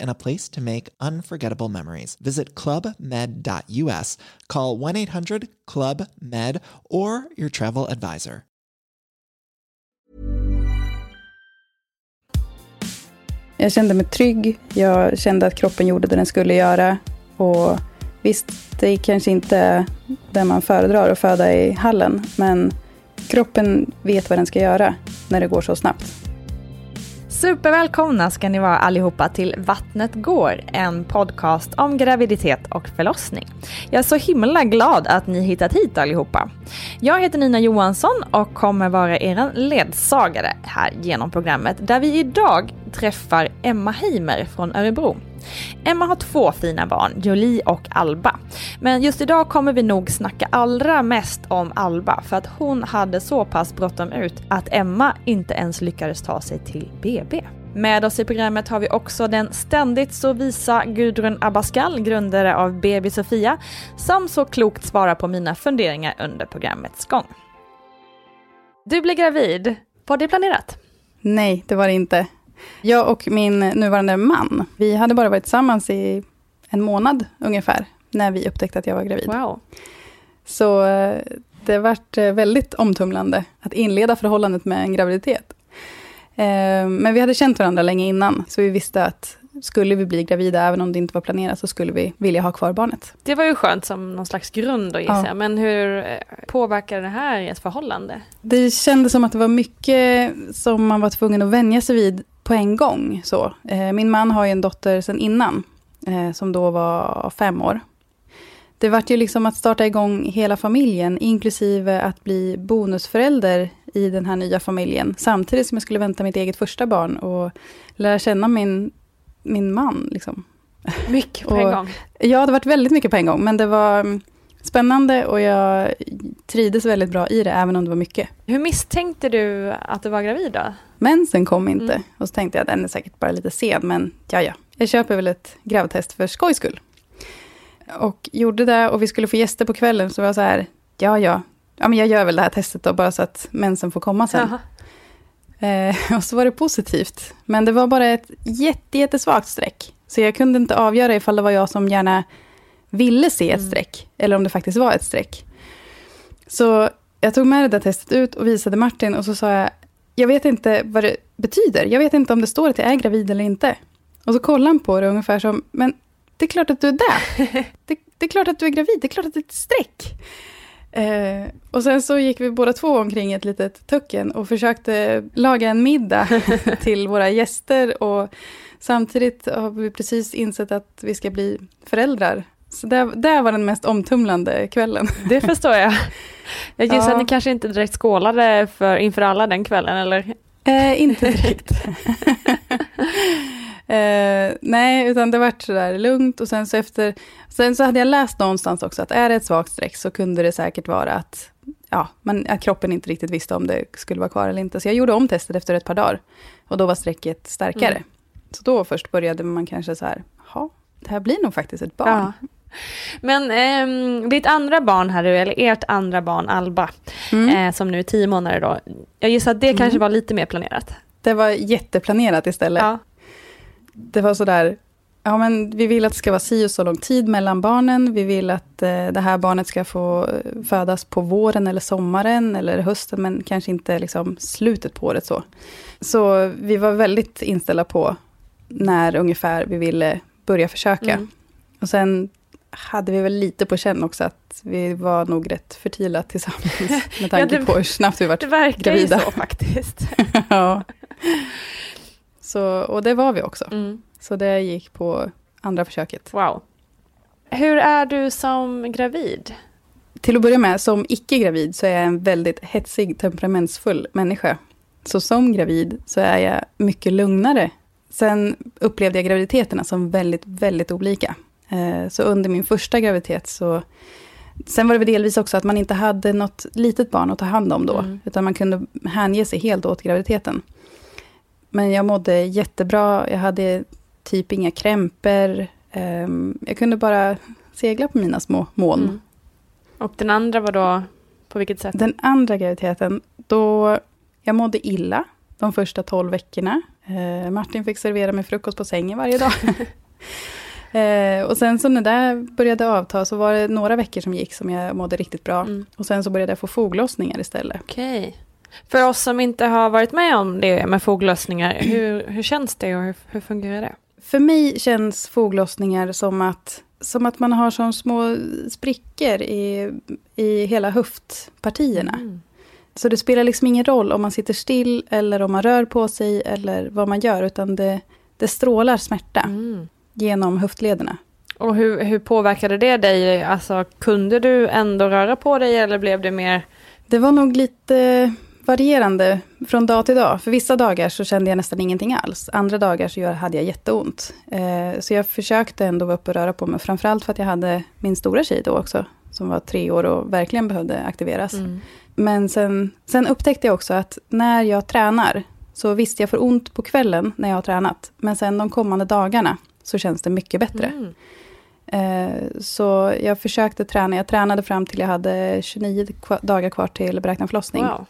and a place to make unforgettable memories. Visit clubmed.us, call 1 800 Club Med, or your travel advisor. Jag kände mig trygg. Jag kände att kroppen gjorde det den skulle göra. Och visst, det är kanske inte det man föredrar att föda i hallen. Men kroppen vet vad den ska göra när det går så snabbt. Supervälkomna ska ni vara allihopa till Vattnet går, en podcast om graviditet och förlossning. Jag är så himla glad att ni hittat hit allihopa. Jag heter Nina Johansson och kommer vara er ledsagare här genom programmet där vi idag träffar Emma Heimer från Örebro. Emma har två fina barn, Jolie och Alba. Men just idag kommer vi nog snacka allra mest om Alba för att hon hade så pass bråttom ut att Emma inte ens lyckades ta sig till BB. Med oss i programmet har vi också den ständigt så visa Gudrun Abascal, grundare av BB Sofia, som så klokt svarar på mina funderingar under programmets gång. Du blir gravid. Var det planerat? Nej, det var det inte. Jag och min nuvarande man, vi hade bara varit tillsammans i en månad ungefär, när vi upptäckte att jag var gravid. Wow. Så eh, det vart eh, väldigt omtumlande att inleda förhållandet med en graviditet. Eh, men vi hade känt varandra länge innan, så vi visste att skulle vi bli gravida, även om det inte var planerat, så skulle vi vilja ha kvar barnet. Det var ju skönt som någon slags grund då gissar jag. Men hur påverkar det här ert förhållande? Det kändes som att det var mycket som man var tvungen att vänja sig vid på en gång. Så. Min man har ju en dotter sedan innan, som då var fem år. Det vart ju liksom att starta igång hela familjen, inklusive att bli bonusförälder i den här nya familjen, samtidigt som jag skulle vänta mitt eget första barn och lära känna min, min man. Liksom. Mycket på en gång? Ja, det varit väldigt mycket på en gång, men det var spännande och jag trivdes väldigt bra i det, även om det var mycket. Hur misstänkte du att du var gravid då? Mensen kom inte, mm. och så tänkte jag att den är säkert bara lite sen, men ja, ja. Jag köper väl ett gravtest för skojs skull. Och gjorde det och vi skulle få gäster på kvällen, så var jag så här, ja, ja, ja men jag gör väl det här testet då, bara så att mensen får komma sen. Jaha. Eh, och så var det positivt. Men det var bara ett jätte, jättesvagt streck. Så jag kunde inte avgöra ifall det var jag som gärna ville se ett streck, eller om det faktiskt var ett streck. Så jag tog med det där testet ut och visade Martin och så sa jag, jag vet inte vad det betyder. Jag vet inte om det står att jag är gravid eller inte. Och så kollade han på det ungefär som, men det är klart att du är det. Det, det är klart att du är gravid, det är klart att det är ett streck. Eh, och sen så gick vi båda två omkring ett litet tucken och försökte laga en middag till våra gäster. Och samtidigt har vi precis insett att vi ska bli föräldrar. Så det, det var den mest omtumlande kvällen. Det förstår jag. Jag gissar Ja. att ni kanske inte direkt skålade för, inför alla den kvällen, eller? Eh, inte direkt. eh, nej, utan det vart sådär lugnt och sen så efter... Sen så hade jag läst någonstans också att är det ett svagt streck så kunde det säkert vara att, ja, man, att kroppen inte riktigt visste om det skulle vara kvar eller inte. Så jag gjorde om testet efter ett par dagar och då var strecket starkare. Mm. Så då först började man kanske så här, ja, det här blir nog faktiskt ett barn. Ja. Men ehm, ditt andra barn här, eller ert andra barn Alba, Mm. eh, som nu är tio månader då. Jag gissar att det kanske var lite mer planerat. Det var jätteplanerat istället. Ja. det var sådär, ja men vi vill att det ska vara si och så lång tid mellan barnen. Vi vill att eh, det här barnet ska få eh, födas på våren eller sommaren eller hösten, men kanske inte liksom slutet på året så. Så vi var väldigt inställda på när ungefär vi ville börja försöka. Mm. Och sen hade vi väl lite på känn också att vi var nog rätt fertila tillsammans. Med tanke det- på hur snabbt vi var Det verkar gravida. ju så faktiskt. ja. Så, och det var vi också. Mm. Så det gick på andra försöket. Wow. Hur är du som gravid? Till att börja med, som icke-gravid så är jag en väldigt hetsig, temperamentsfull människa. Så som gravid så är jag mycket lugnare. Sen upplevde jag graviditeterna som väldigt, väldigt olika. Eh, Så under min första graviditet så... Sen var det väl delvis också att man inte hade något litet barn att ta hand om då. Mm. Utan man kunde hänge sig helt åt graviditeten. Men jag mådde jättebra. Jag hade typ inga krämpor. Ehm, Jag kunde bara segla på mina små moln. Mm. Och den andra var då, på vilket sätt? Den andra graviditeten, då jag mådde illa de första 12 veckorna. Eh, Martin fick servera mig frukost på sängen varje dag. eh, och sen så när det började avta så var det några veckor som gick som jag mådde riktigt bra. Mm. Och sen så började jag få foglossningar istället. Okej. För oss som inte har varit med om det med foglösningar, hur, hur känns det och hur, hur fungerar det? För mig känns foglossningar som att, som att man har som små sprickor i, i hela höftpartierna. Mm. Så det spelar liksom ingen roll om man sitter still eller om man rör på sig eller vad man gör, utan det, det strålar smärta Mm. Genom höftlederna. Och hur, hur påverkade det dig? Alltså, kunde du ändå röra på dig eller blev det mer... Det var nog lite varierande från dag till dag. För vissa dagar så kände jag nästan ingenting alls. Andra dagar så hade jag jätteont. Eh, så jag försökte ändå vara uppe och röra på mig. Framförallt för att jag hade min stora tjej då också. Som var tre år och verkligen behövde aktiveras. Mm. Men sen, sen upptäckte jag också att när jag tränar, så visst jag får ont på kvällen när jag har tränat. Men sen de kommande dagarna så känns det mycket bättre. Mm. Eh, så jag försökte träna. Jag tränade fram till jag hade 29 kva- dagar kvar till beräknad förlossning. Wow.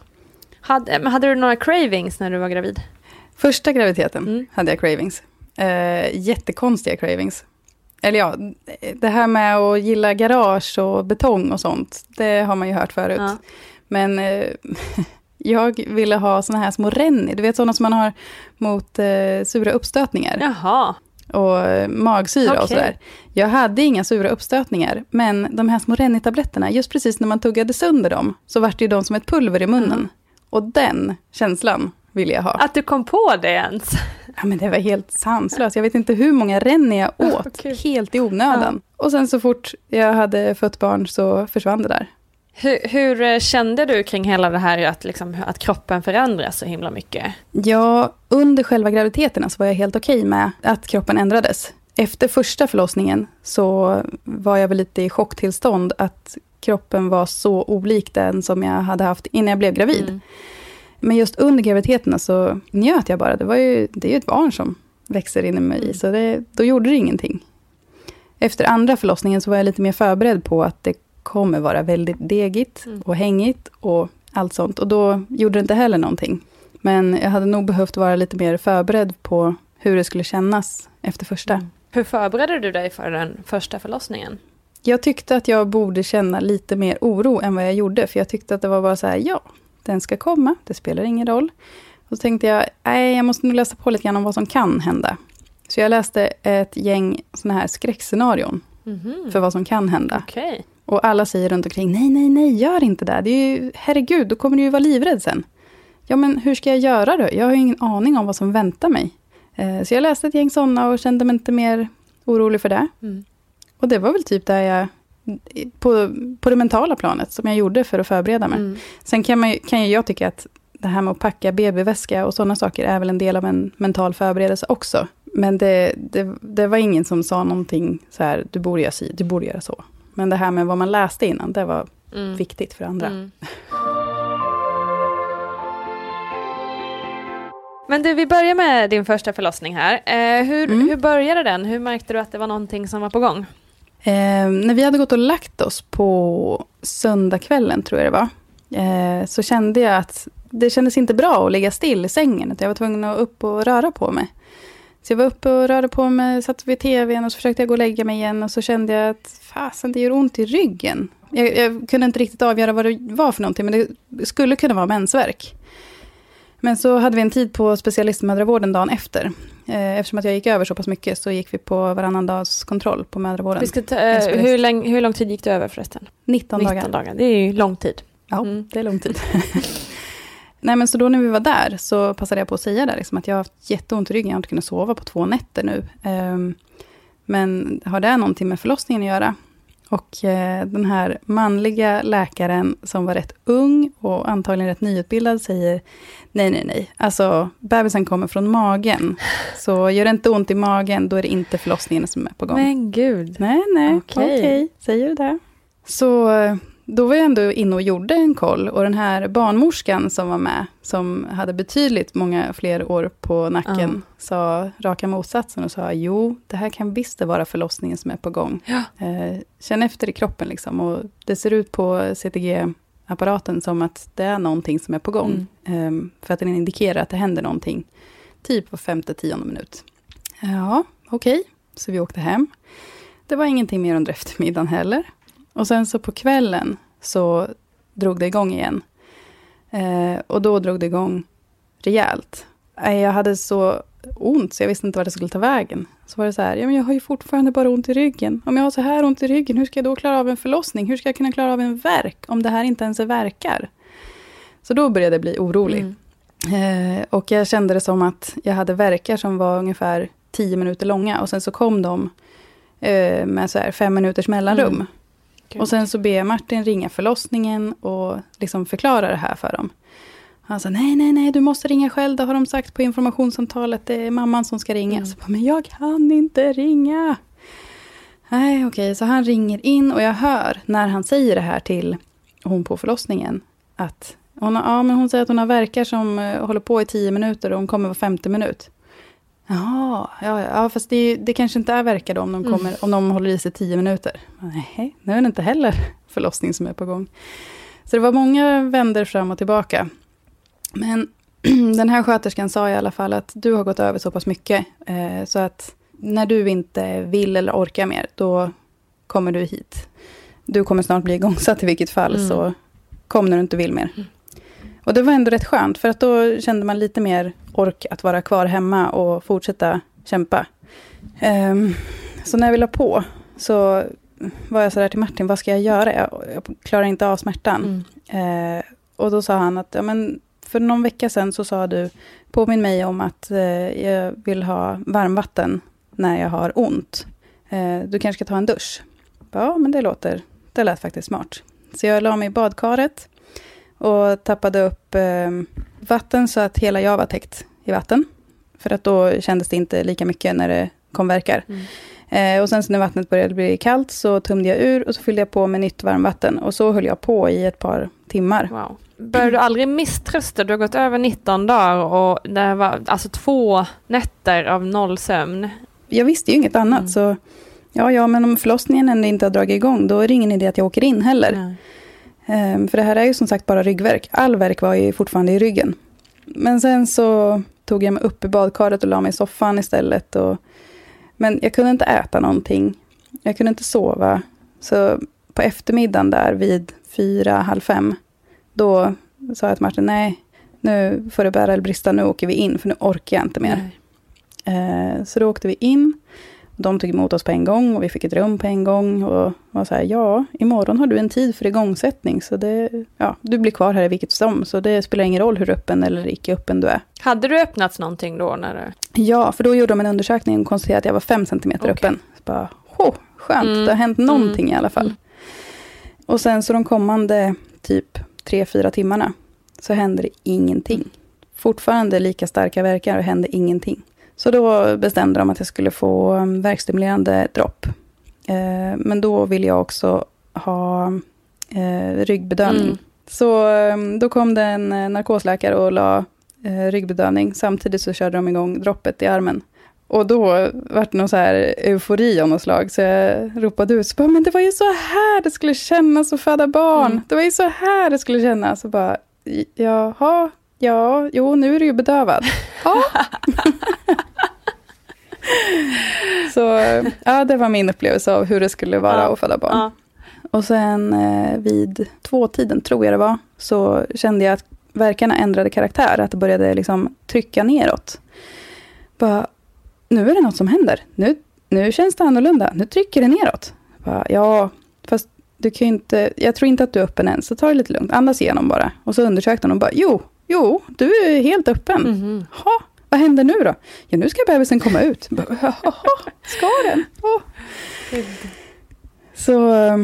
Hade, hade du några cravings när du var gravid? Första graviditeten Mm. hade jag cravings. Eh, jättekonstiga cravings. Eller ja, det här med att gilla garage och betong och sånt, det har man ju hört förut. Ja. Men eh, jag ville ha såna här små renni, du vet sådana som man har mot eh, sura uppstötningar Jaha. Och eh, magsyra och Okej. sådär. Jag hade inga sura uppstötningar, men de här små renni-tabletterna, just precis när man tuggade sönder dem, så vart det ju de som ett pulver i munnen. Mm. Och den känslan ville jag ha. Att du kom på det ens? Ja, men det var helt sanslöst. Jag vet inte hur många renni jag åt, Kul. helt i onödan. Och sen så fort jag hade fött barn så försvann det där. Hur, hur eh, kände du kring hela det här att, liksom, att kroppen förändras så himla mycket? Ja, under själva graviditeten så var jag helt okej med att kroppen ändrades. Efter första förlossningen så var jag väl lite i chocktillstånd att kroppen var så olik den som jag hade haft innan jag blev gravid. Mm. Men just under graviditeten så njöt jag bara. Det, var ju, det är ju ett barn som växer in i mig, Mm. så det, då gjorde det ingenting. Efter andra förlossningen så var jag lite mer förberedd på att det kommer vara väldigt degigt Mm. och hängigt och allt sånt. Och då gjorde det inte heller någonting. Men jag hade nog behövt vara lite mer förberedd på hur det skulle kännas efter första. Mm. Hur förberedde du dig för den första förlossningen? Jag tyckte att jag borde känna lite mer oro än vad jag gjorde. För jag tyckte att det var bara så här, ja, den ska komma, det spelar ingen roll. Och så tänkte jag, nej, jag måste nog läsa på lite grann om vad som kan hända. Så jag läste ett gäng sådana här skräckscenarion Mhm. för vad som kan hända. Okej. Och alla säger runt omkring, nej, nej, nej, gör inte det. det är ju, herregud, då kommer du ju vara livrädd sen. Ja, men hur ska jag göra då? Jag har ju ingen aning om vad som väntar mig. Eh, så jag läste ett gäng sådana och kände mig inte mer orolig för det. Mm. Och det var väl typ där jag, på, på det mentala planet, som jag gjorde för att förbereda mig. Mm. Sen kan, man, kan ju jag tycka att det här med att packa BB-väska och sådana saker är väl en del av en mental förberedelse också. Men det, det, det var ingen som sa någonting så här, du borde göra si, du borde göra så. Men det här med vad man läste innan, det var Mm. viktigt för andra. Mm. Men du, vi börjar med din första förlossning här. Eh, hur, Mm. hur började den? Hur märkte du att det var någonting som var på gång? Eh, när vi hade gått och lagt oss på söndagskvällen, tror jag det var, eh, så kände jag att det kändes inte bra att ligga still i sängen. Att jag var tvungen att upp och röra på mig. Så jag var uppe och rörde på mig, satt vid tvn och så försökte jag gå och lägga mig igen. Och så kände jag att fasen, det gör ont i ryggen. Jag, jag kunde inte riktigt avgöra vad det var för någonting, men det skulle kunna vara mensvärk. Men så hade vi en tid på specialistmödravården dagen efter. Eh, eftersom att jag gick över så pass mycket så gick vi på varannan dags kontroll på mödravården. Vi ska ta, eh, hur, lång, hur lång tid gick du över förresten? 19 dagar. 19 dagar. Det är ju lång tid. Ja, Mm. det är lång tid. Nej, men så då när vi var där så passade jag på att säga där, liksom, att jag har haft jätteont i ryggen. Jag har inte kunnat sova på två nätter nu. Ehm, men har det någonting med förlossningen att göra? Och eh, den här manliga läkaren som var rätt ung och antagligen rätt nyutbildad säger nej, nej, nej. Alltså, bebisen kommer från magen. Så gör det inte ont i magen, då är det inte förlossningen som är på gång. Men gud. Nej, nej, Okej. okej, säger du det. Så då var jag ändå inne och gjorde en koll. Och den här barnmorskan som var med, som hade betydligt många fler år på nacken, sa raka motsatsen och sa, jo, det här kan visst vara förlossningen som är på gång. Ja. Eh, känn efter i kroppen liksom. Och det ser ut på CTG-apparaten som att det är någonting som är på gång. Mm. Eh, för att den indikerar att det händer någonting, typ var femte, tionde minut. Ja, okej. Så vi åkte hem. Det var ingenting mer under eftermiddagen heller. Och sen så på kvällen så drog det igång igen. Eh, och då drog det igång rejält. Eh, Jag hade så ont så jag visste inte vart det skulle ta vägen. Så var det så här, ja men jag har ju fortfarande bara ont i ryggen. Om jag har så här ont i ryggen, hur ska jag då klara av en förlossning? Hur ska jag kunna klara av en verk om det här inte ens är verkar? Så då började jag bli orolig. Mm. Eh, och jag kände det som att jag hade verkar som var ungefär tio minuter långa. Och sen så kom de eh, med så här fem minuters mellanrum. Mm. Gud. Och sen så ber jag Martin ringa förlossningen och liksom förklara det här för dem. Han sa, nej, nej, nej, du måste ringa själv, det har de sagt på informationssamtalet, det är mamman som ska ringa. Mm. Så, bara, men jag kan inte ringa. Nej, okej, så han ringer in och jag hör när han säger det här till hon på förlossningen, att hon, har, ja, men hon säger att hon har verkar som eh, håller på i tio minuter och hon kommer var femte minut. Jaha, ja, ja, fast det, det kanske inte är verkar då om de, kommer, om de håller i sig tio minuter. Nej, nu är det inte heller förlossning som är på gång. Så det var många vänder fram och tillbaka. Men den här sköterskan sa i alla fall att du har gått över så pass mycket, eh, så att när du inte vill eller orkar mer, då kommer du hit. Du kommer snart bli igångsatt i vilket fall, Mm. så kom när du inte vill mer. Och det var ändå rätt skönt, för att då kände man lite mer ork att vara kvar hemma och fortsätta kämpa. Ehm, så när vi la på, så var jag sådär till Martin, vad ska jag göra? Jag, jag klarar inte av smärtan. Mm. Eh, och då sa han att, ja men för någon vecka sedan så sa du, påminn mig om att eh, jag vill ha varmvatten när jag har ont. Eh, du kanske ska ta en dusch? Ja, men det låter, det lät faktiskt smart. Så jag la mig i badkaret och tappade upp eh, vatten så att hela jag var täckt i vatten. För att då kändes det inte lika mycket när det kom verkar. Eh, och sen så när vattnet började bli kallt så tömde jag ur och så fyllde jag på med nytt varmvatten. Och så höll jag på i ett par timmar. Wow. Började du aldrig misströsta? Du har gått över 19 dagar och det var alltså två nätter av noll sömn. Jag visste ju inget annat Mm. så ja, ja, men om förlossningen ändå inte har dragit igång, då är det ingen idé att jag åker in heller. Nej. Ehm, för det här är ju som sagt bara ryggverk. All verk var ju fortfarande i ryggen. Men sen så tog jag mig upp i badkaret och la mig i soffan istället. Och, men jag kunde inte äta någonting. Jag kunde inte sova. Så på eftermiddagen där vid fyra, halv fem, då sa jag till Martin, nej, nu får det bära eller brista, nu åker vi in, för nu orkar jag inte mer. Nej. Eh, så då åkte vi in. De tog emot oss på en gång och vi fick ett rum på en gång. Och var så här, ja, imorgon har du en tid för igångsättning. Så det, ja, du blir kvar här i vilket som. Så det spelar ingen roll hur öppen eller icke öppen du är. Hade du öppnats någonting då? När du... Ja, för då gjorde de en undersökning och konstaterade att jag var fem centimeter Okej. öppen. Så bara, oh, skönt, Mm. det har hänt någonting Mm. i alla fall. Mm. Och sen så de kommande typ tre, fyra timmarna så hände det ingenting. Fortfarande lika starka verkar och hände ingenting. Så då bestämde de att jag skulle få um, värkstimulerande dropp. Eh, men då ville jag också ha eh, ryggbedövning. Mm. Så um, då kom det en eh, narkosläkare och la ryggbedövning. Samtidigt så körde de igång droppet i armen. Och då vart det någon så här eufori av något slag. Så jag ropade ut, så bara, men det var ju så här det skulle kännas att föda barn. Mm. Det var ju så här det skulle kännas. Så bara, jaha, ja, jo, nu är du ju bedövad. Ja. så ja, det var min upplevelse av hur det skulle vara Ja. att föda barn. Ja. Och sen eh, vid tvåtiden, tror jag det var, så kände jag att verkarna ändrade karaktär. Att det började liksom trycka neråt. Bara, nu är det något som händer. Nu, nu känns det annorlunda. Nu trycker det neråt. Bara, ja, fast du kan inte, jag tror inte att du är öppen än, så ta det lite lugnt. Andas igenom bara. Och så undersökte hon och bara, jo, jo, du är helt öppen. Mhm. Ha, vad händer nu då? Ja, nu ska bebisen komma ut. Ska den? Åh. Så eh,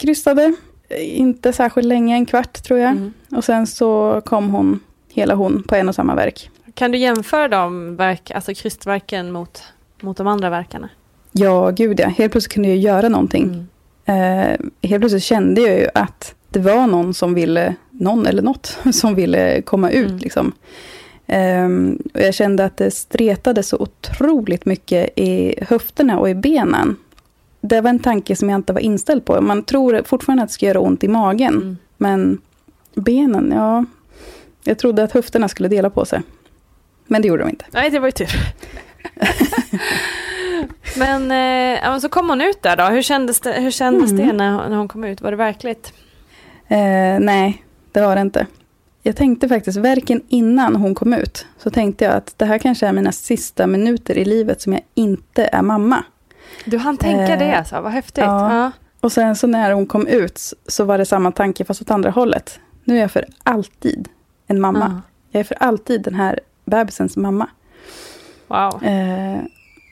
krystade, inte särskilt länge, en kvart tror jag. Mm. Och sen så kom hon, hela hon, på en och samma verk. Kan du jämföra de verk, alltså krystverken mot, mot de andra verkarna? Ja, gud ja. Helt plötsligt kunde jag göra någonting. Mm. Eh, helt plötsligt kände jag ju att det var någon som ville, någon eller något, som ville komma ut. Mm. Liksom. Ehm, och jag kände att det stretade så otroligt mycket i höfterna och i benen. Det var en tanke som jag inte var inställd på. Man tror fortfarande att det ska göra ont i magen. Mm. Men benen, ja. Jag trodde att höfterna skulle dela på sig. Men det gjorde de inte. Nej, det var ju tur. men, eh, så kom hon ut där då. Hur kändes det, hur kändes Mm. det när, när hon kom ut? Var det verkligt? Eh, nej, det var det inte. Jag tänkte faktiskt, verken innan hon kom ut, så tänkte jag att det här kanske är mina sista minuter i livet som jag inte är mamma. Du hann tänka Eh, det alltså, vad häftigt. ja. Ja. Och sen så när hon kom ut så var det samma tanke fast åt andra hållet. Nu är jag för alltid en mamma. Ja. Jag är för alltid den här bebisens mamma. Wow. Eh,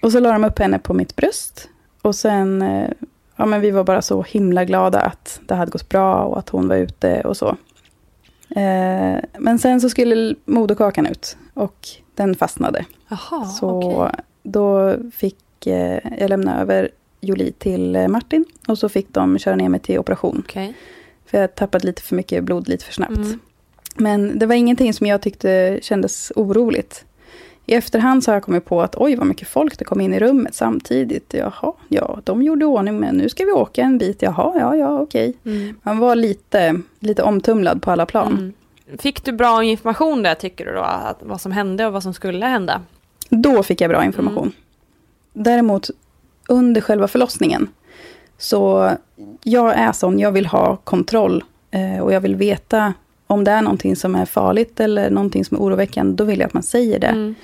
och så la de upp henne på mitt bröst. Och sen, eh, ja men vi var bara så himla glada att det hade gått bra och att hon var ute och så. Eh, men sen så skulle moderkakan ut och den fastnade. Jaha, så okej. då fick eh, jag lämna över Jolie till eh, Martin. Och så fick de köra ner mig till operation. Okej. För jag tappade lite för mycket blod lite för snabbt. Mm. Men det var ingenting som jag tyckte kändes oroligt. I efterhand så har jag kommit på att oj vad mycket folk det kom in i rummet samtidigt. Jaha, ja, de gjorde ordning men nu ska vi åka en bit. Jaha, ja, ja, okej. Mm. Man var lite, lite omtumlad på alla plan. Mm. Fick du bra information där tycker du då? Att, vad som hände och vad som skulle hända? Då fick jag bra information. Däremot under själva förlossningen. Så jag är sån, jag vill ha kontroll. Eh, och jag vill veta om det är någonting som är farligt eller någonting som är oroväckande. Då vill jag att man säger det. Mm.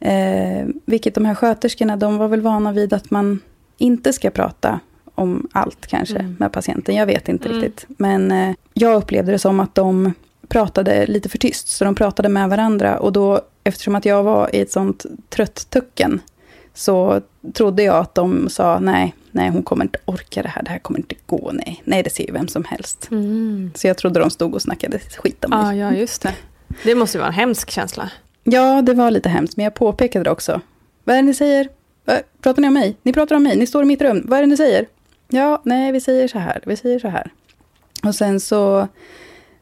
Eh, vilket de här sköterskorna, de var väl vana vid att man inte ska prata om allt kanske Mm. med patienten. Jag vet inte Mm. riktigt. Men eh, jag upplevde det som att de pratade lite för tyst. Så de pratade med varandra. Och då, eftersom att jag var i ett sånt trött tucken, så trodde jag att de sa nej, nej hon kommer inte orka det här, det här kommer inte gå, nej, nej det ser ju vem som helst. Mm. Så jag trodde de stod och snackade skit om mig. Ah, ja, just det. Det måste ju vara en hemsk känsla. Ja, det var lite hemskt, men jag påpekade det också. Vad är det ni säger? Pratar ni om mig? Ni pratar om mig, ni står i mitt rum. Vad är det ni säger? Ja, nej, vi säger så här, vi säger så här. Och sen så,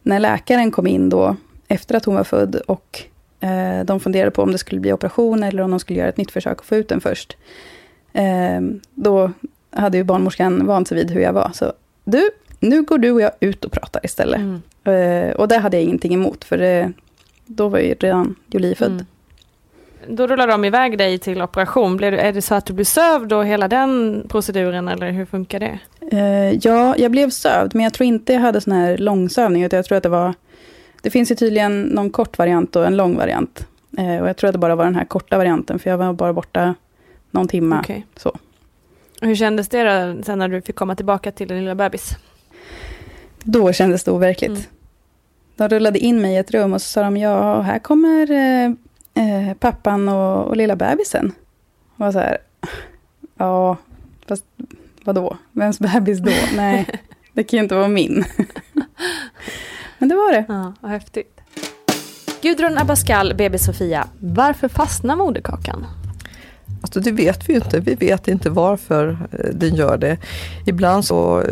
när läkaren kom in då, efter att hon var född, och de funderade på om det skulle bli operation, eller om de skulle göra ett nytt försök att få ut den först. Eh, då hade ju barnmorskan vant sig vid hur jag var. Så du, nu går du och jag ut och pratar istället. Mm. Eh, och det hade jag ingenting emot, för det, då var ju redan Jolie född. Mm. Då rullar de iväg dig till operation. Blir du, är det så att du blir sövd och hela den proceduren eller hur funkar det? Eh, ja, jag blev sövd, men jag tror inte jag hade sån här långsövning, utan jag tror att det var... Det finns ju tydligen någon kort variant och en lång variant. Eh, och jag tror att det bara var den här korta varianten, för jag var bara borta någon timme. Okej. Så. Hur kändes det då, sen när du fick komma tillbaka till din lilla bebis? Då kändes det overkligt. Mm. De rullade in mig i ett rum och så sa de, ja, här kommer eh, eh, pappan och, och lilla bebisen. Och jag så här, ja, fast vadå? Vems bebis då? Nej, det kan ju inte vara min. Men det var det. Ja, vad häftigt. Gudrun Abascal, BB Sofia. Varför fastnar moderkakan? Alltså det vet vi ju inte. Vi vet inte varför eh, den gör det. Ibland så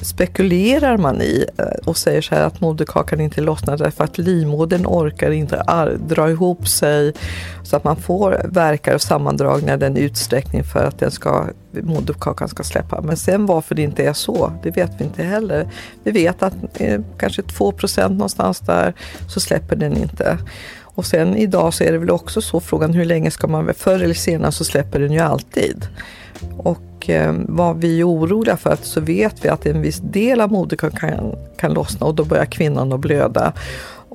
spekulerar man i eh, och säger så här att moderkakan inte lossnar därför att livmodern orkar inte dra ihop sig så att man får verkar och sammandragningar i den utsträckning för att den ska, moderkakan ska släppa. Men sen varför det inte är så, det vet vi inte heller. Vi vet att eh, kanske 2% någonstans där så släpper den inte. Och sen idag så är det väl också så frågan hur länge ska man, förr eller senare så släpper den ju alltid. Och eh, vad vi är oroliga för att så vet vi att en viss del av moderkakan kan, kan lossna och då börjar kvinnan att blöda.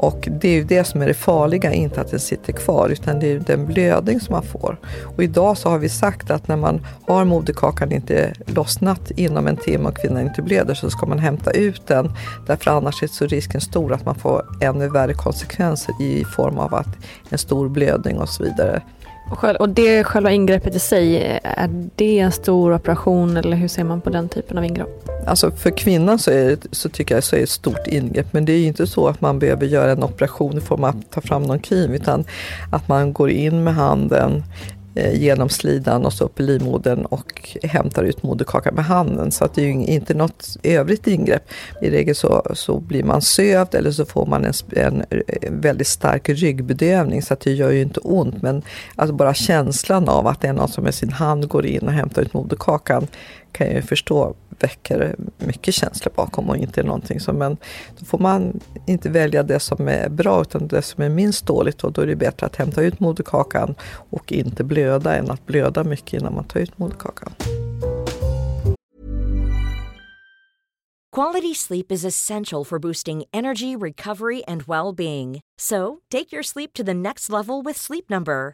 Och det är ju det som är det farliga, inte att den sitter kvar utan det är ju den blödning som man får. Och idag så har vi sagt att när man har moderkakan inte lossnat inom en timme och kvinnan inte blöder så ska man hämta ut den. Därför annars är så risken stor att man får ännu värre konsekvenser i form av att en stor blödning och så vidare. Och det själva ingreppet i sig, är det en stor operation eller hur ser man på den typen av ingrepp? Alltså för kvinnan så, är så tycker jag så är det ett stort ingrepp men det är ju inte så att man behöver göra en operation i form av att ta fram någon kniv utan att man går in med handen Eh, genom slidan och så upp i livmodern och hämtar ut moderkakan med handen. Så att det är ju inte något övrigt ingrepp. I regel så, så blir man sövd eller så får man en, en eh, väldigt stark ryggbedövning så att det gör ju inte ont. Men alltså bara känslan av att det är någon som med sin hand går in och hämtar ut moderkakan kan jag ju förstå väcker mycket känslor bakom och inte någonting som, men då får man inte välja det som är bra utan det som är minst dåligt och då är det bättre att hämta ut moderkakan och inte blöda än att blöda mycket innan man tar ut moderkakan. Quality sleep is essential for boosting energy, recovery, and well being. So, take your sleep to the next level with Sleep Number.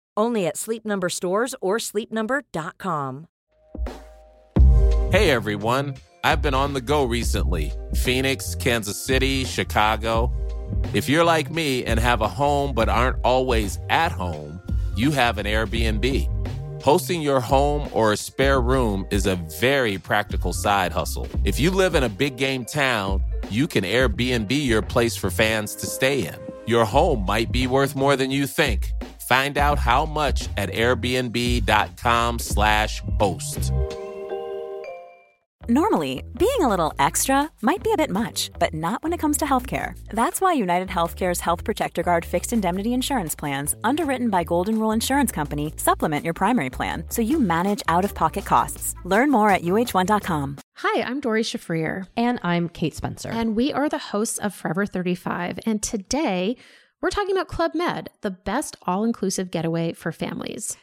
Only at Sleep Number stores or sleepnumber.com. Hey everyone, I've been on the go recently Phoenix, Kansas City, Chicago. If you're like me and have a home but aren't always at home, you have an Airbnb. Hosting your home or a spare room is a very practical side hustle. If you live in a big game town, you can Airbnb your place for fans to stay in. Your home might be worth more than you think. Find out how much at airbnb.com/slash host. Normally, being a little extra might be a bit much, but not when it comes to healthcare. That's why United Healthcare's Health Protector Guard fixed indemnity insurance plans, underwritten by Golden Rule Insurance Company, supplement your primary plan so you manage out of pocket costs. Learn more at uh1.com. Hi, I'm Dory Shafrir, And I'm Kate Spencer. and we are the hosts of Forever 35. And today, we're talking about Club Med, the best all inclusive getaway for families.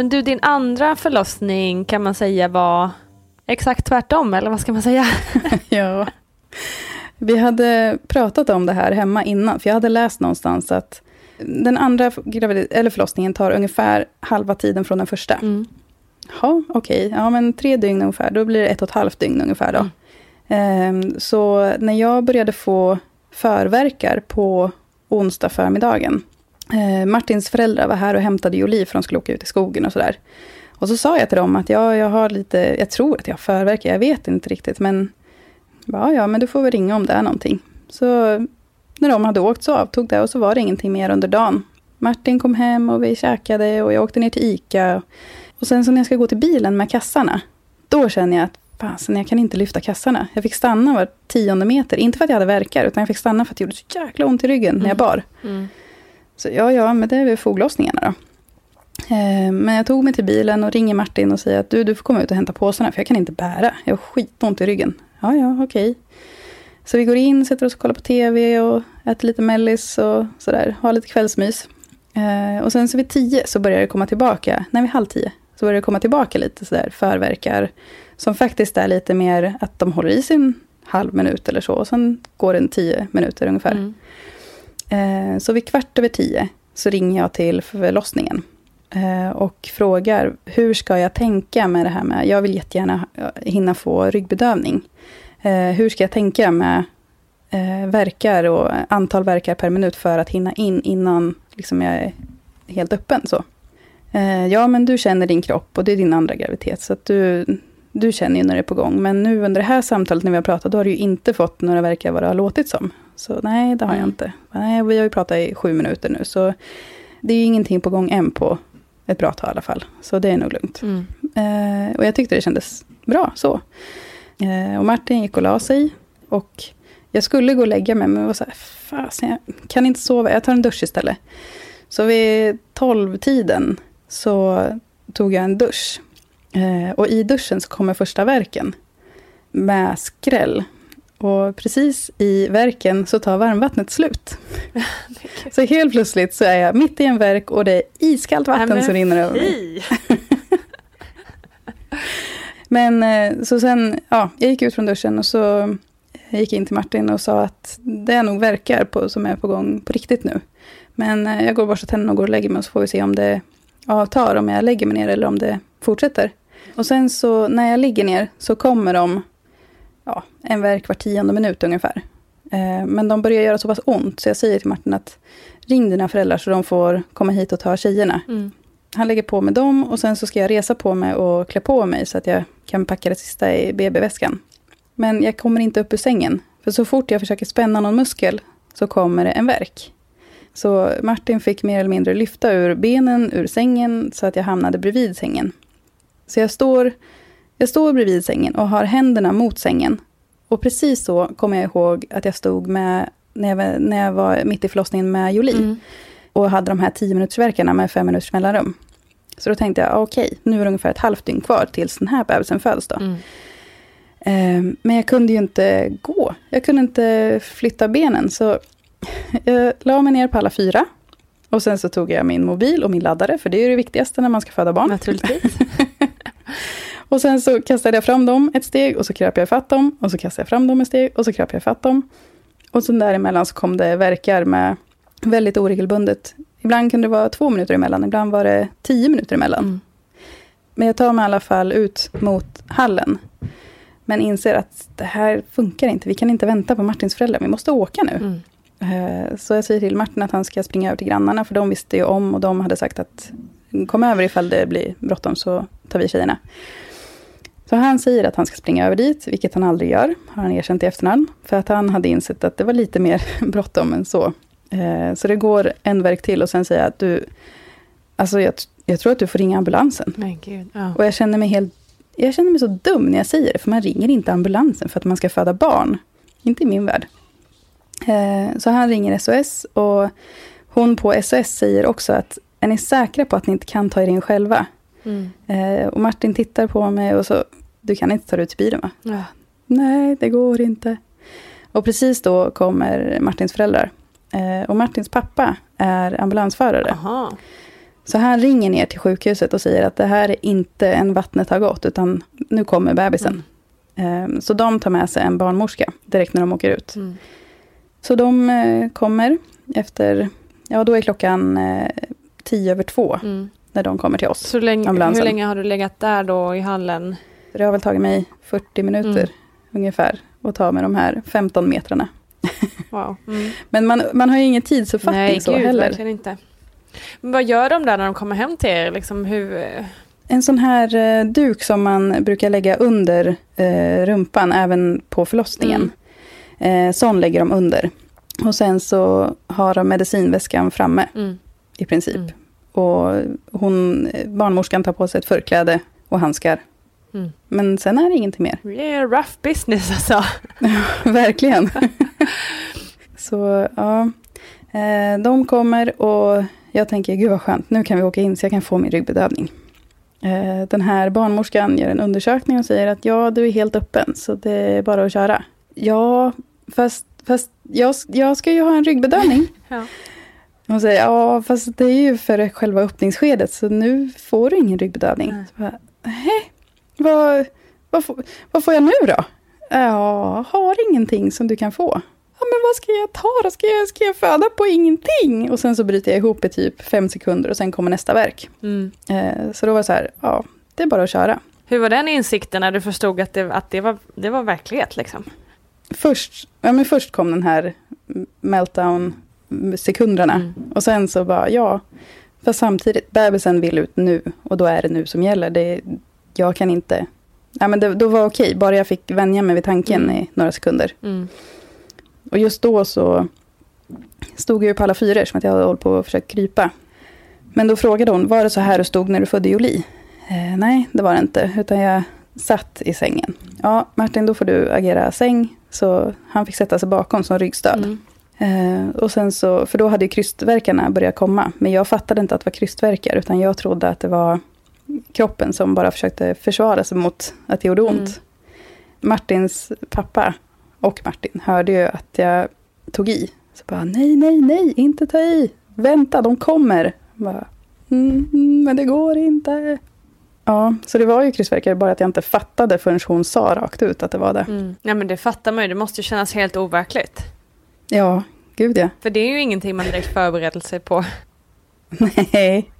Men du, din andra förlossning kan man säga var exakt tvärtom, eller vad ska man säga? ja. Vi hade pratat om det här hemma innan, för jag hade läst någonstans att den andra gravid- eller förlossningen tar ungefär halva tiden från den första. Mm. Ja, okej. Ja, men tre dygn ungefär. Då blir det ett och ett halvt dygn ungefär. Då. Ehm, så när jag började få förverkar på onsdag förmiddagen. Eh, Martins föräldrar var här och hämtade Jolie för de skulle åka ut i skogen och sådär. Och så sa jag till dem att ja, jag har lite, jag tror att jag har förverkar, jag vet inte riktigt, men ja, ja, men du får väl ringa om det är någonting. Så när de hade åkt så avtog det och så var det ingenting mer under dagen. Martin kom hem och vi käkade och jag åkte ner till ICA. Och sen så när jag ska gå till bilen med kassarna, då känner jag att fasen, jag kan inte lyfta kassarna. Jag fick stanna var tionde meter, inte för att jag hade verkar, utan jag fick stanna för att det gjorde så jäkla ont i ryggen när jag bar. Mm. Så ja, ja, men det är väl foglossningarna då. Eh, men jag tog mig till bilen och ringer Martin och säger att du, du får komma ut och hämta påsarna, för jag kan inte bära. Jag har skitont i ryggen. Ja, ja, okej. Så vi går in, sätter oss och kollar på TV och äter lite mellis och sådär. Har lite kvällsmys. Eh, och sen så vid tio så börjar det komma tillbaka, nej vid halv tio, så börjar det komma tillbaka lite sådär förverkar. Som faktiskt är lite mer att de håller i sin halv minut eller så. Och sen går den tio minuter ungefär. Mm. Eh, så vid kvart över tio så ringer jag till förlossningen. Eh, och frågar hur ska jag tänka med det här med, jag vill jättegärna eh, hinna få ryggbedövning. Hur ska jag tänka med verkar och antal verkar per minut för att hinna in innan liksom, jag är helt öppen. Så. Ja, men du känner din kropp och det är din andra graviditet, så att du, du känner ju när det är på gång. Men nu under det här samtalet när vi har pratat, då har du ju inte fått några verkar vad det har låtit som. Så nej, det har jag inte. Nej, vi har ju pratat i sju minuter nu, så det är ju ingenting på gång än på ett bra tag i alla fall. Så det är nog lugnt. Mm. Eh, och jag tyckte det kändes bra så. Eh, och Martin gick och la sig. Och jag skulle gå och lägga mig, men jag var så här, fasen, jag kan inte sova, jag tar en dusch istället. Så vid tolvtiden så tog jag en dusch. Eh, och i duschen så kommer första verken med skräll. Och precis i verken så tar varmvattnet slut. så helt plötsligt så är jag mitt i en verk och det är iskallt vatten Nej, som rinner över mig. Men eh, så sen, ja, jag gick ut från duschen och så gick jag in till Martin och sa att det är nog verkar på, som är på gång på riktigt nu. Men eh, jag går och borstar tänderna och går och lägger mig och så får vi se om det avtar, om jag lägger mig ner eller om det fortsätter. Och sen så när jag ligger ner så kommer de, ja, en verk var tionde minut ungefär. Eh, men de börjar göra så pass ont så jag säger till Martin att ring dina föräldrar så de får komma hit och ta tjejerna. Mm. Han lägger på med dem och sen så ska jag resa på mig och klä på mig så att jag kan packa det sista i BB-väskan. Men jag kommer inte upp ur sängen. För så fort jag försöker spänna någon muskel så kommer det en verk. Så Martin fick mer eller mindre lyfta ur benen ur sängen så att jag hamnade bredvid sängen. Så jag står, jag står bredvid sängen och har händerna mot sängen. Och precis så kommer jag ihåg att jag stod med, när jag, när jag var mitt i förlossningen med Jolie. Mm. Och hade de här 10 minutersverkarna med fem minuters mellanrum. Så då tänkte jag, okej, nu är det ungefär ett halvt dygn kvar tills den här bebisen föds då. Mm. Eh, men jag kunde ju inte gå. Jag kunde inte flytta benen. Så jag la mig ner på alla fyra. Och sen så tog jag min mobil och min laddare, för det är ju det viktigaste när man ska föda barn. Naturligtvis. Och sen så kastade jag fram dem ett steg och så kröp jag ifatt dem. Och så kastade jag fram dem ett steg och så kröp jag ifatt dem. Och sen däremellan så kom det verkar med väldigt oregelbundet. Ibland kunde det vara två minuter emellan, ibland var det tio minuter emellan. Mm. Men jag tar mig i alla fall ut mot hallen. Men inser att det här funkar inte. Vi kan inte vänta på Martins föräldrar. Vi måste åka nu. Mm. Eh, Så jag säger till Martin att han ska springa över till grannarna. För de visste ju om och de hade sagt att kom över ifall det blir bråttom så tar vi tjejerna. Så han säger att han ska springa över dit, vilket han aldrig gör, har han erkänt i efterhand. För att han hade insett att det var lite mer bråttom än så. Eh, så det går en verk till och sen säger jag att du, alltså jag, jag tror att du får ringa ambulansen. Men gud, ja. Och jag känner mig helt, jag känner mig så dum när jag säger det, för man ringer inte ambulansen för att man ska föda barn. Inte i min värld. Eh, så han ringer SOS och hon på SOS säger också att är ni säkra på att ni inte kan ta er in själva? Mm. Eh, och Martin tittar på mig och så, du kan inte ta dig ut till bilen va? Ja. Nej, det går inte. Och precis då kommer Martins föräldrar. Eh, och Martins pappa är ambulansförare. Aha. Så han ringer ner till sjukhuset och säger att det här är inte en vattnet har gått, utan nu kommer bebisen. Eh, så de tar med sig en barnmorska direkt när de åker ut. Mm. Så de eh, kommer efter, ja då är klockan eh, tio över två Mm. när de kommer till oss. Så länge, Ambulansen. hur länge har du legat där då i hallen? Det har väl tagit mig 40 minuter Mm. ungefär att ta med de här 15 metrarna. Wow. Mm. Men man, man har ju ingen tidsuppfattning Nej, så gud, heller. verkligen inte. Men vad gör de där när de kommer hem till er? Liksom hur... En sån här eh, duk som man brukar lägga under eh, rumpan även på förlossningen. Eh, sån lägger de under. Och sen så har de medicinväskan framme Mm. i princip. Mm. Och hon, barnmorskan tar på sig ett förkläde och handskar. Mm. Men sen är det ingenting mer. Det är rough business alltså. Verkligen. så ja, eh, de kommer och jag tänker, gud vad skönt, nu kan vi åka in så jag kan få min ryggbedövning. Eh, den här barnmorskan gör en undersökning och säger att ja, du är helt öppen, så det är bara att köra. Ja, fast, fast jag, jag ska ju ha en ryggbedövning. Ja. Hon säger, ja, fast det är ju för själva öppningsskedet, så nu får du ingen ryggbedövning. Nej. Så bara, "Nej, vad, vad, får, vad får jag nu då? Ja, har ingenting som du kan få. Ja, men vad ska jag ta då? Ska jag, ska jag föda på ingenting? Och sen så bryter jag ihop i typ fem sekunder och sen kommer nästa verk. Mm. Eh, så då var det så här, ja, det är bara att köra. Hur var den insikten när du förstod att det, att det, var, det var verklighet? Liksom? Först, ja, men först kom den här meltdown-sekunderna. Mm. Och sen så bara, ja. Fast samtidigt, bebisen vill ut nu. Och då är det nu som gäller. Det, jag kan inte... Ja, men det, då var okej, bara jag fick vänja mig vid tanken Mm. i några sekunder. Mm. Och just då så stod jag ju på alla fyra som att jag hade hållit på att försöka krypa. Men då frågade hon, var det så här du stod när du födde Jolie? Eh, nej, det var det inte, utan jag satt i sängen. Ja, Martin, då får du agera säng. Så han fick sätta sig bakom som ryggstöd. Mm. Eh, och sen så, för då hade ju krystverkarna börjat komma. Men jag fattade inte att det var krystverkar, utan jag trodde att det var kroppen som bara försökte försvara sig mot att det gjorde ont. Mm. Martins pappa och Martin hörde ju att jag tog i. Så bara, nej, nej, nej, inte ta i. Vänta, de kommer. Bara, mm, mm, men det går inte. Ja, så det var ju krystverkar, bara att jag inte fattade förrän hon sa rakt ut att det var det. Mm. Ja men det fattar man ju, det måste ju kännas helt overkligt. Ja, gud ja. För det är ju ingenting man direkt förbereder sig på. Nej.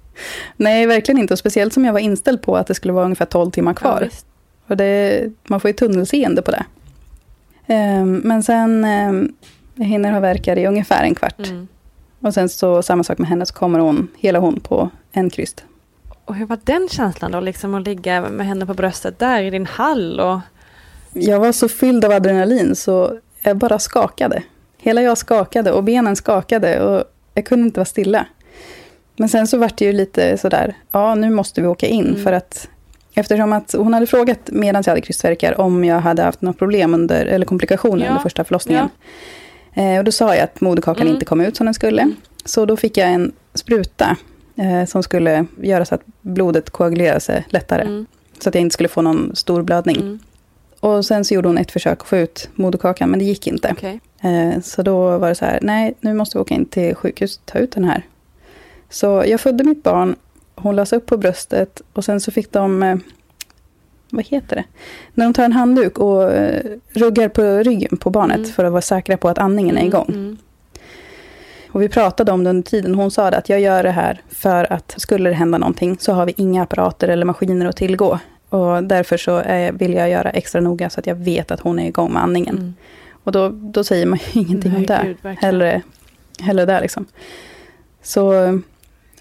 Nej, verkligen inte. Och speciellt som jag var inställd på att det skulle vara ungefär 12 timmar kvar. Ja, och det, man får ju tunnelseende på det. Ehm, men sen um, jag hinner ha verkar i ungefär en kvart. Mm. Och sen så samma sak med henne, så kommer hon, hela hon på en kryst. Och hur var den känslan då, liksom att ligga med henne på bröstet där i din hall och... Jag var så fylld av adrenalin så jag bara skakade. Hela jag skakade och benen skakade och jag kunde inte vara stilla. Men sen så vart det ju lite sådär, ja nu måste vi åka in Mm. för att Eftersom att hon hade frågat medan jag hade krystverkar om jag hade haft några problem under, eller komplikationer Ja. under första förlossningen. Eh, och då sa jag att moderkakan Mm. inte kom ut som den skulle. Mm. Så då fick jag en spruta eh, som skulle göra så att blodet koagulerade sig lättare. Mm. Så att jag inte skulle få någon stor blödning. Mm. Och sen så gjorde hon ett försök att få ut moderkakan, men det gick inte. Okej. Eh, så då var det så här, nej, nu måste vi åka in till sjukhus och ta ut den här. Så jag födde mitt barn, hon lades upp på bröstet och sen så fick de, eh, vad heter det? När de tar en handduk och eh, ruggar på ryggen på barnet Mm. för att vara säkra på att andningen är igång. Mm. Och vi pratade om det under tiden. Hon sa att jag gör det här för att skulle det hända någonting så har vi inga apparater eller maskiner att tillgå. Och därför så är, vill jag göra extra noga så att jag vet att hon är igång med andningen. Mm. Och då, då säger man ju ingenting om Nej, det. gud, verkligen. hellre, hellre där liksom. Så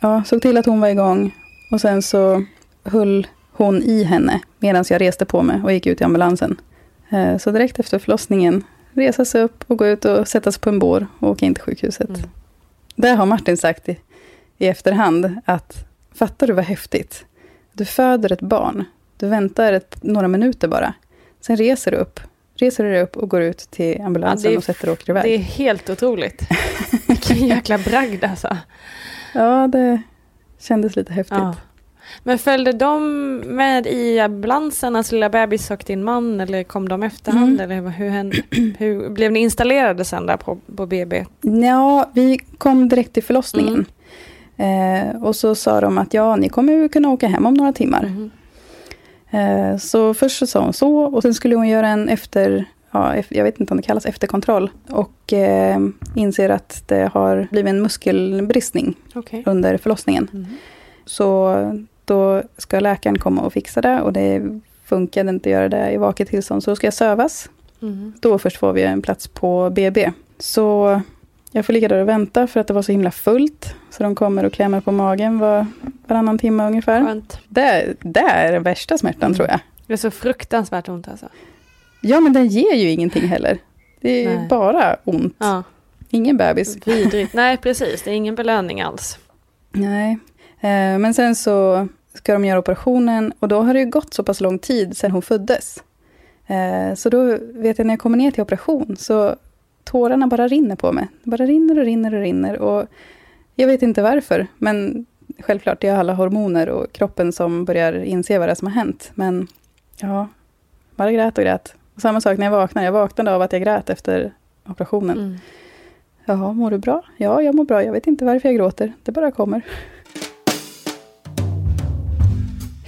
ja, såg till att hon var igång. Och sen så höll hon i henne medan jag reste på mig och gick ut i ambulansen. Eh, Så direkt efter förlossningen resa sig upp och gå ut och sätta sig på en bår och åka in till sjukhuset. Mm. Det har Martin sagt i, i efterhand, att fattar du vad häftigt? Du föder ett barn, du väntar ett, några minuter bara. Sen reser du upp, reser du upp och går ut till ambulansen Ja, är- och sätter och åker iväg. Det är helt otroligt. Vilken jäkla bragd alltså. Ja, det kändes lite häftigt. Ja. Men följde de med i ambulansen, alltså lilla bebis och din man, eller kom de efterhand? Mm. Eller hur, hände, hur blev ni installerade sen där på, på BB? Ja, vi kom direkt till förlossningen. Mm. Eh, och så sa de att ja, ni kommer kunna åka hem om några timmar. Mhm. Eh, så först så sa hon så, och sen skulle hon göra en efter, ja, jag vet inte om det kallas efterkontroll. Och eh, inser att det har blivit en muskelbristning Okej. under förlossningen. Mhm. Så då ska läkaren komma och fixa det och det funkade inte att göra det i vaket tillstånd. Så då ska jag sövas. Mhm. Då först får vi en plats på BB. Så jag får ligga där och vänta för att det var så himla fullt. Så de kommer och klämmer på magen var, varannan timme ungefär. Skönt. Det, det är den värsta smärtan Mm. tror jag. Det är så fruktansvärt ont alltså. Ja, men den ger ju ingenting heller. Det är bara ont. Ja, Ingen bebis. vidrigt. Nej, precis. Det är ingen belöning alls. Nej. Eh, men sen så ska de göra operationen och då har det ju gått så pass lång tid sedan hon föddes. Eh, så då vet jag när jag kommer ner till operation så tårarna bara rinner på mig. Det bara rinner och rinner och rinner. Och jag vet inte varför, men självklart det är alla hormoner och kroppen som börjar inse vad det är som har hänt. Men ja, bara grät och grät. Och samma sak när jag vaknade. Jag vaknade av att jag grät efter operationen. Mm. Jaha, mår du bra? Ja, jag mår bra. Jag vet inte varför jag gråter. Det bara kommer.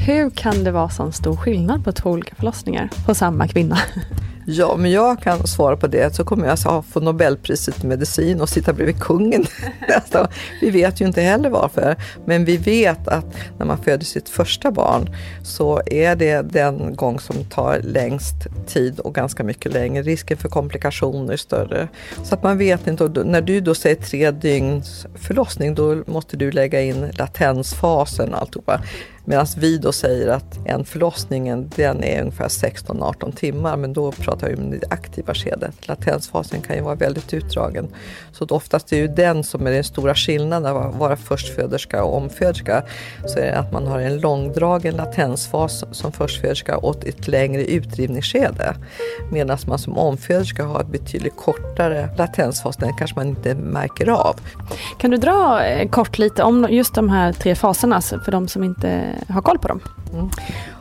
Hur kan det vara sån stor skillnad på två olika förlossningar på samma kvinna? Ja, men jag kan svara på det. Så kommer jag alltså få Nobelpriset i medicin och sitta bredvid kungen. alltså, vi vet ju inte heller varför. Men vi vet att när man föder sitt första barn så är det den gång som tar längst tid och ganska mycket längre. Risken för komplikationer är större. Så att man vet inte. Och när du då säger tre dygns förlossning då måste du lägga in latensfasen och alltihopa. Medan vi då säger att en förlossningen den är ungefär 16-18 timmar men då pratar vi om det aktiva skedet. Latensfasen kan ju vara väldigt utdragen. Så oftast är det ju den som är den stora skillnaden att vara förstföderska och omföderska. Så är det att man har en långdragen latensfas som förstföderska och ett längre utdrivningsskede. Medan man som omföderska har ett betydligt kortare latensfas, den kanske man inte märker av. Kan du dra eh, kort lite om just de här tre faserna alltså, för de som inte ha koll på dem? Mm.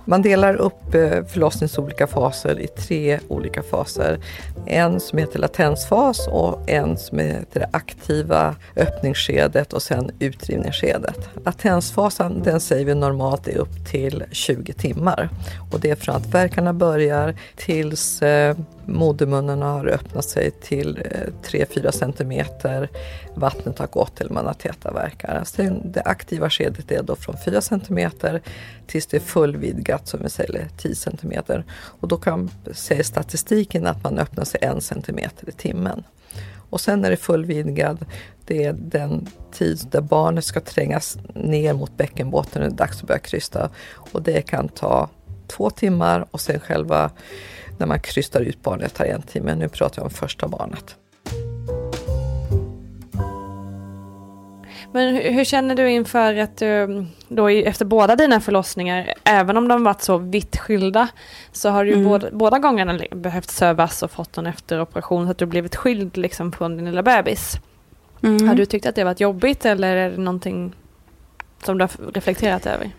Man delar upp eh, förlossningens olika faser i tre olika faser. En som heter latensfas och en som heter det aktiva öppningsskedet och sen utdrivningsskedet. Latensfasen den säger vi normalt är upp till 20 timmar och det är från att verkarna börjar tills eh, modermunnen har öppnat sig till eh, 3-4 centimeter. Vattnet har gått eller man har täta verkar. Sen alltså, det aktiva skedet är då från 4 centimeter tills det är fullvidgat som vi säger 10 centimeter. Och då kan säga statistiken att man öppnar sig en centimeter i timmen. Och sen är det fullvidgad, det är den tid där barnet ska trängas ner mot bäckenbotten och det är dags att börja krysta. Och det kan ta två timmar och sen själva när man krystar ut barnet tar en timme. Nu pratar jag om första barnet. Men hur, hur känner du inför att du då i- efter båda dina förlossningar, även om de varit så vitt skilda, så har du Mm. båda, båda gångerna behövt sövas och fått en efteroperation så att du blivit skild liksom från din lilla bebis. Mm. Har du tyckt att det varit jobbigt eller är det någonting som du har reflekterat över?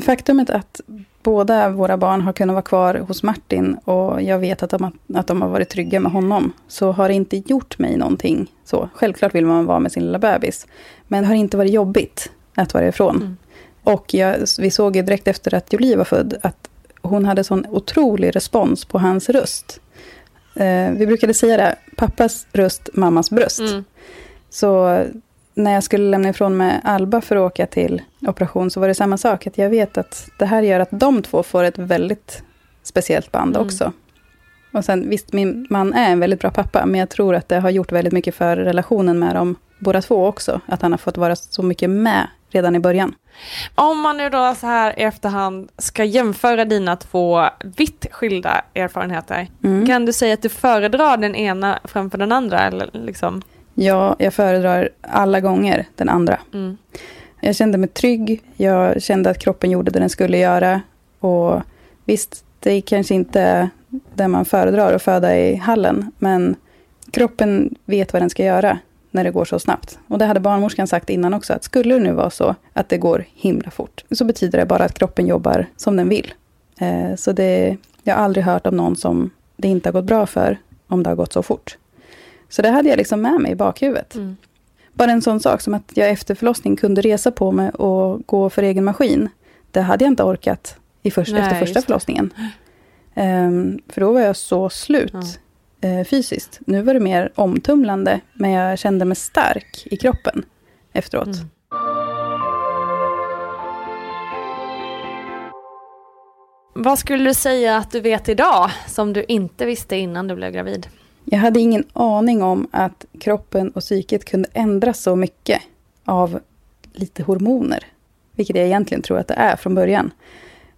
Faktumet att båda våra barn har kunnat vara kvar hos Martin och jag vet att de, har- att de har varit trygga med honom, så har det inte gjort mig någonting. Så, självklart vill man vara med sin lilla bebis, men det har inte varit jobbigt att vara ifrån. Mm. Och jag, vi såg ju direkt efter att Jolie var född att hon hade sån otrolig respons på hans röst. Eh, vi brukade säga det, pappas röst, mammas bröst. Mm. Så när jag skulle lämna ifrån mig Alba för att åka till operation så var det samma sak. Att jag vet att det här gör att de två får ett väldigt speciellt band Mm. också. Och sen visst, min man är en väldigt bra pappa, men jag tror att det har gjort väldigt mycket för relationen med dem båda två också. Att han har fått vara så mycket med redan i början. Om man nu då så här i efterhand ska jämföra dina två vitt skilda erfarenheter, Mm. kan du säga att du föredrar den ena framför den andra? Eller liksom? Ja, jag föredrar alla gånger den andra. Mm. Jag kände mig trygg. Jag kände att kroppen gjorde det den skulle göra. Och visst, det är kanske inte det man föredrar att föda i hallen. Men kroppen vet vad den ska göra när det går så snabbt. Och det hade barnmorskan sagt innan också, att skulle det nu vara så att det går himla fort, så betyder det bara att kroppen jobbar som den vill. Eh, så det, jag har aldrig hört om någon som det inte har gått bra för, om det har gått så fort. Så det hade jag liksom med mig i bakhuvudet. Mm. Bara en sån sak som att jag efter förlossning kunde resa på mig och gå för egen maskin. Det hade jag inte orkat i först, Nej, efter första förlossningen. Ehm, för då var jag så slut Ja. eh, fysiskt. Nu var det mer omtumlande, men jag kände mig stark i kroppen efteråt. Mm. Vad skulle du säga att du vet idag som du inte visste innan du blev gravid? Jag hade ingen aning om att kroppen och psyket kunde ändras så mycket av lite hormoner. Vilket jag egentligen tror att det är från början.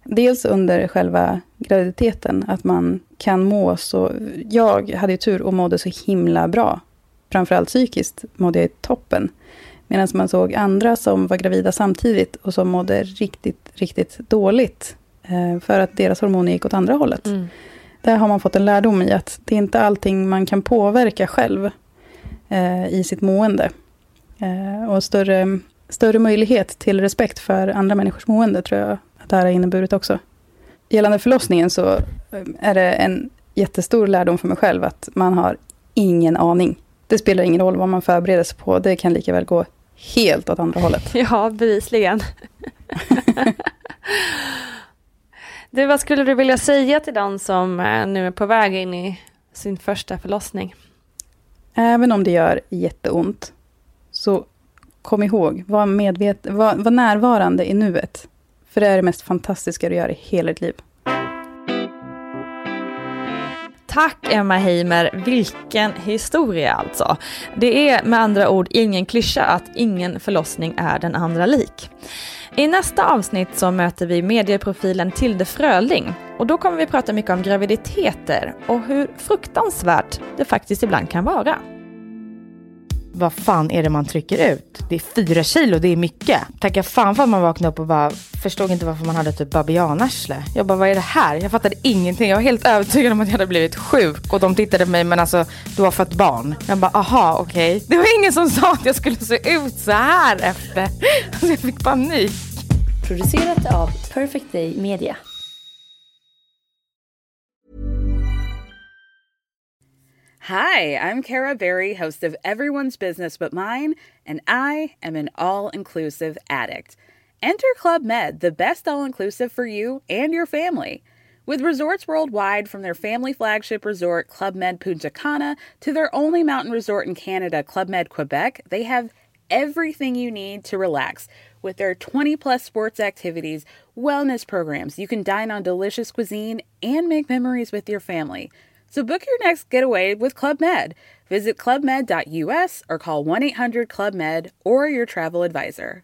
Dels under själva graviditeten, att man kan må så... Jag hade ju tur och mådde så himla bra. Framförallt psykiskt mådde jag toppen. Medan man såg andra som var gravida samtidigt och som mådde riktigt, riktigt dåligt. Eh, för att deras hormoner gick åt andra hållet. Mm. Där har man fått en lärdom i att det är inte allting man kan påverka själv eh, i sitt mående. Eh, och större, större möjlighet till respekt för andra människors mående tror jag att det här har inneburit också. Gällande förlossningen så eh, är det en jättestor lärdom för mig själv att man har ingen aning. Det spelar ingen roll vad man förbereder sig på, det kan lika väl gå helt åt andra hållet. Ja, bevisligen. du, vad skulle du vilja säga till den som eh, nu är på väg in i sin första förlossning? Även om det gör jätteont, så kom ihåg, var, medvet, var, var närvarande i nuet. För det är det mest fantastiska du gör i hela ditt liv. Tack Emma Heimer, vilken historia alltså. Det är med andra ord ingen klyscha att ingen förlossning är den andra lik. I nästa avsnitt så möter vi medieprofilen Tilde Fröling och då kommer vi prata mycket om graviditeter och hur fruktansvärt det faktiskt ibland kan vara. vad fan är det man trycker ut? Det är fyra kilo, det är mycket. Tacka fan för att man vaknade upp och bara förstod inte varför man hade typ babianarsle. Jag bara, vad är det här? Jag fattade ingenting. Jag var helt övertygad om att jag hade blivit sjuk och de tittade på mig, men alltså du har fött barn. Jag bara, aha, okej. Det var ingen som sa att jag skulle se ut så här efter. Alltså jag fick panik. Producerat av Perfect Day Media. Hi, I'm Kara Berry, host of Everyone's Business But Mine, and I am an all inclusive addict. Enter Club Med, the best all inclusive for you and your family. With resorts worldwide, from their family flagship resort, Club Med Punta Cana, to their only mountain resort in Canada, Club Med Quebec, they have everything you need to relax. With their 20 plus sports activities, wellness programs, you can dine on delicious cuisine and make memories with your family. So book your next getaway with Club Med. Visit clubmed.us or call 1 800 Club Med or your travel advisor.